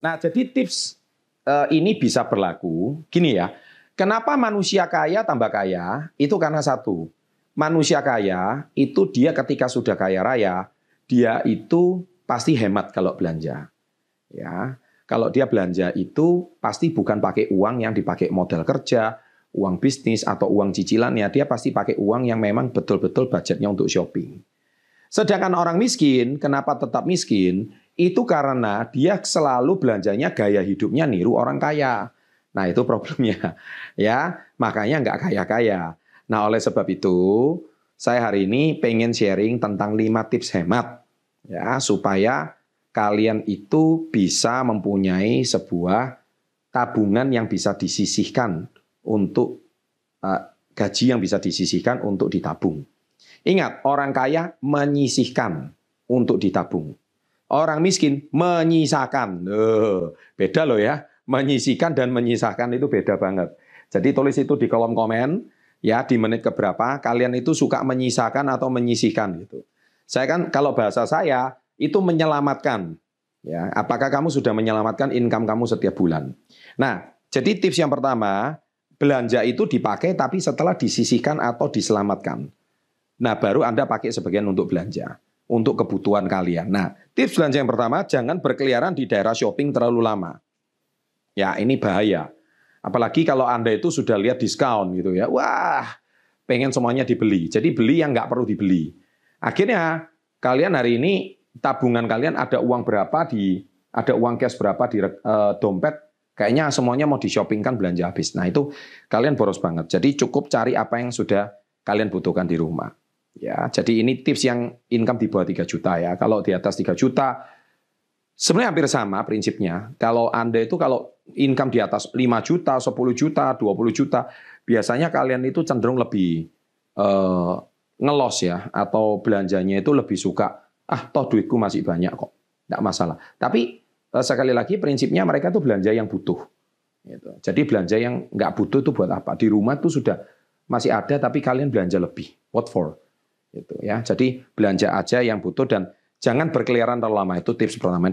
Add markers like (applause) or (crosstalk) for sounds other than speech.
Nah, jadi tips uh, ini bisa berlaku gini ya. Kenapa manusia kaya tambah kaya? Itu karena satu. Manusia kaya itu dia ketika sudah kaya raya, dia itu pasti hemat kalau belanja. Ya. Kalau dia belanja itu pasti bukan pakai uang yang dipakai modal kerja, uang bisnis atau uang cicilannya, dia pasti pakai uang yang memang betul-betul budgetnya untuk shopping. Sedangkan orang miskin, kenapa tetap miskin? Itu karena dia selalu belanjanya gaya hidupnya niru orang kaya. Nah itu problemnya, (laughs) ya makanya nggak kaya-kaya. Nah oleh sebab itu saya hari ini pengen sharing tentang 5 tips hemat ya supaya kalian itu bisa mempunyai sebuah tabungan yang bisa disisihkan untuk uh, gaji yang bisa disisihkan untuk ditabung. Ingat, orang kaya menyisihkan untuk ditabung. Orang miskin menyisakan. Uh, beda loh ya. Menyisihkan dan menyisahkan itu beda banget. Jadi tulis itu di kolom komen ya di menit keberapa kalian itu suka menyisakan atau menyisihkan gitu. Saya kan kalau bahasa saya itu menyelamatkan. Ya, apakah kamu sudah menyelamatkan income kamu setiap bulan? Nah, jadi tips yang pertama, belanja itu dipakai tapi setelah disisihkan atau diselamatkan. Nah, baru Anda pakai sebagian untuk belanja, untuk kebutuhan kalian. Nah, tips belanja yang pertama, jangan berkeliaran di daerah shopping terlalu lama. Ya, ini bahaya. Apalagi kalau Anda itu sudah lihat diskon gitu ya. Wah, pengen semuanya dibeli. Jadi beli yang nggak perlu dibeli. Akhirnya kalian hari ini tabungan kalian ada uang berapa di ada uang cash berapa di uh, dompet kayaknya semuanya mau di shoppingkan belanja habis. Nah, itu kalian boros banget. Jadi cukup cari apa yang sudah kalian butuhkan di rumah. Ya, jadi ini tips yang income di bawah 3 juta ya. Kalau di atas 3 juta sebenarnya hampir sama prinsipnya. Kalau Anda itu kalau income di atas 5 juta, 10 juta, 20 juta, biasanya kalian itu cenderung lebih uh, ngelos ya atau belanjanya itu lebih suka ah toh duitku masih banyak kok, tidak masalah. Tapi eh, sekali lagi prinsipnya mereka tuh belanja yang butuh. Gitu. Jadi belanja yang nggak butuh itu buat apa? Di rumah tuh sudah masih ada tapi kalian belanja lebih. What for? Gitu ya. Jadi belanja aja yang butuh dan jangan berkeliaran terlalu lama itu tips pertama.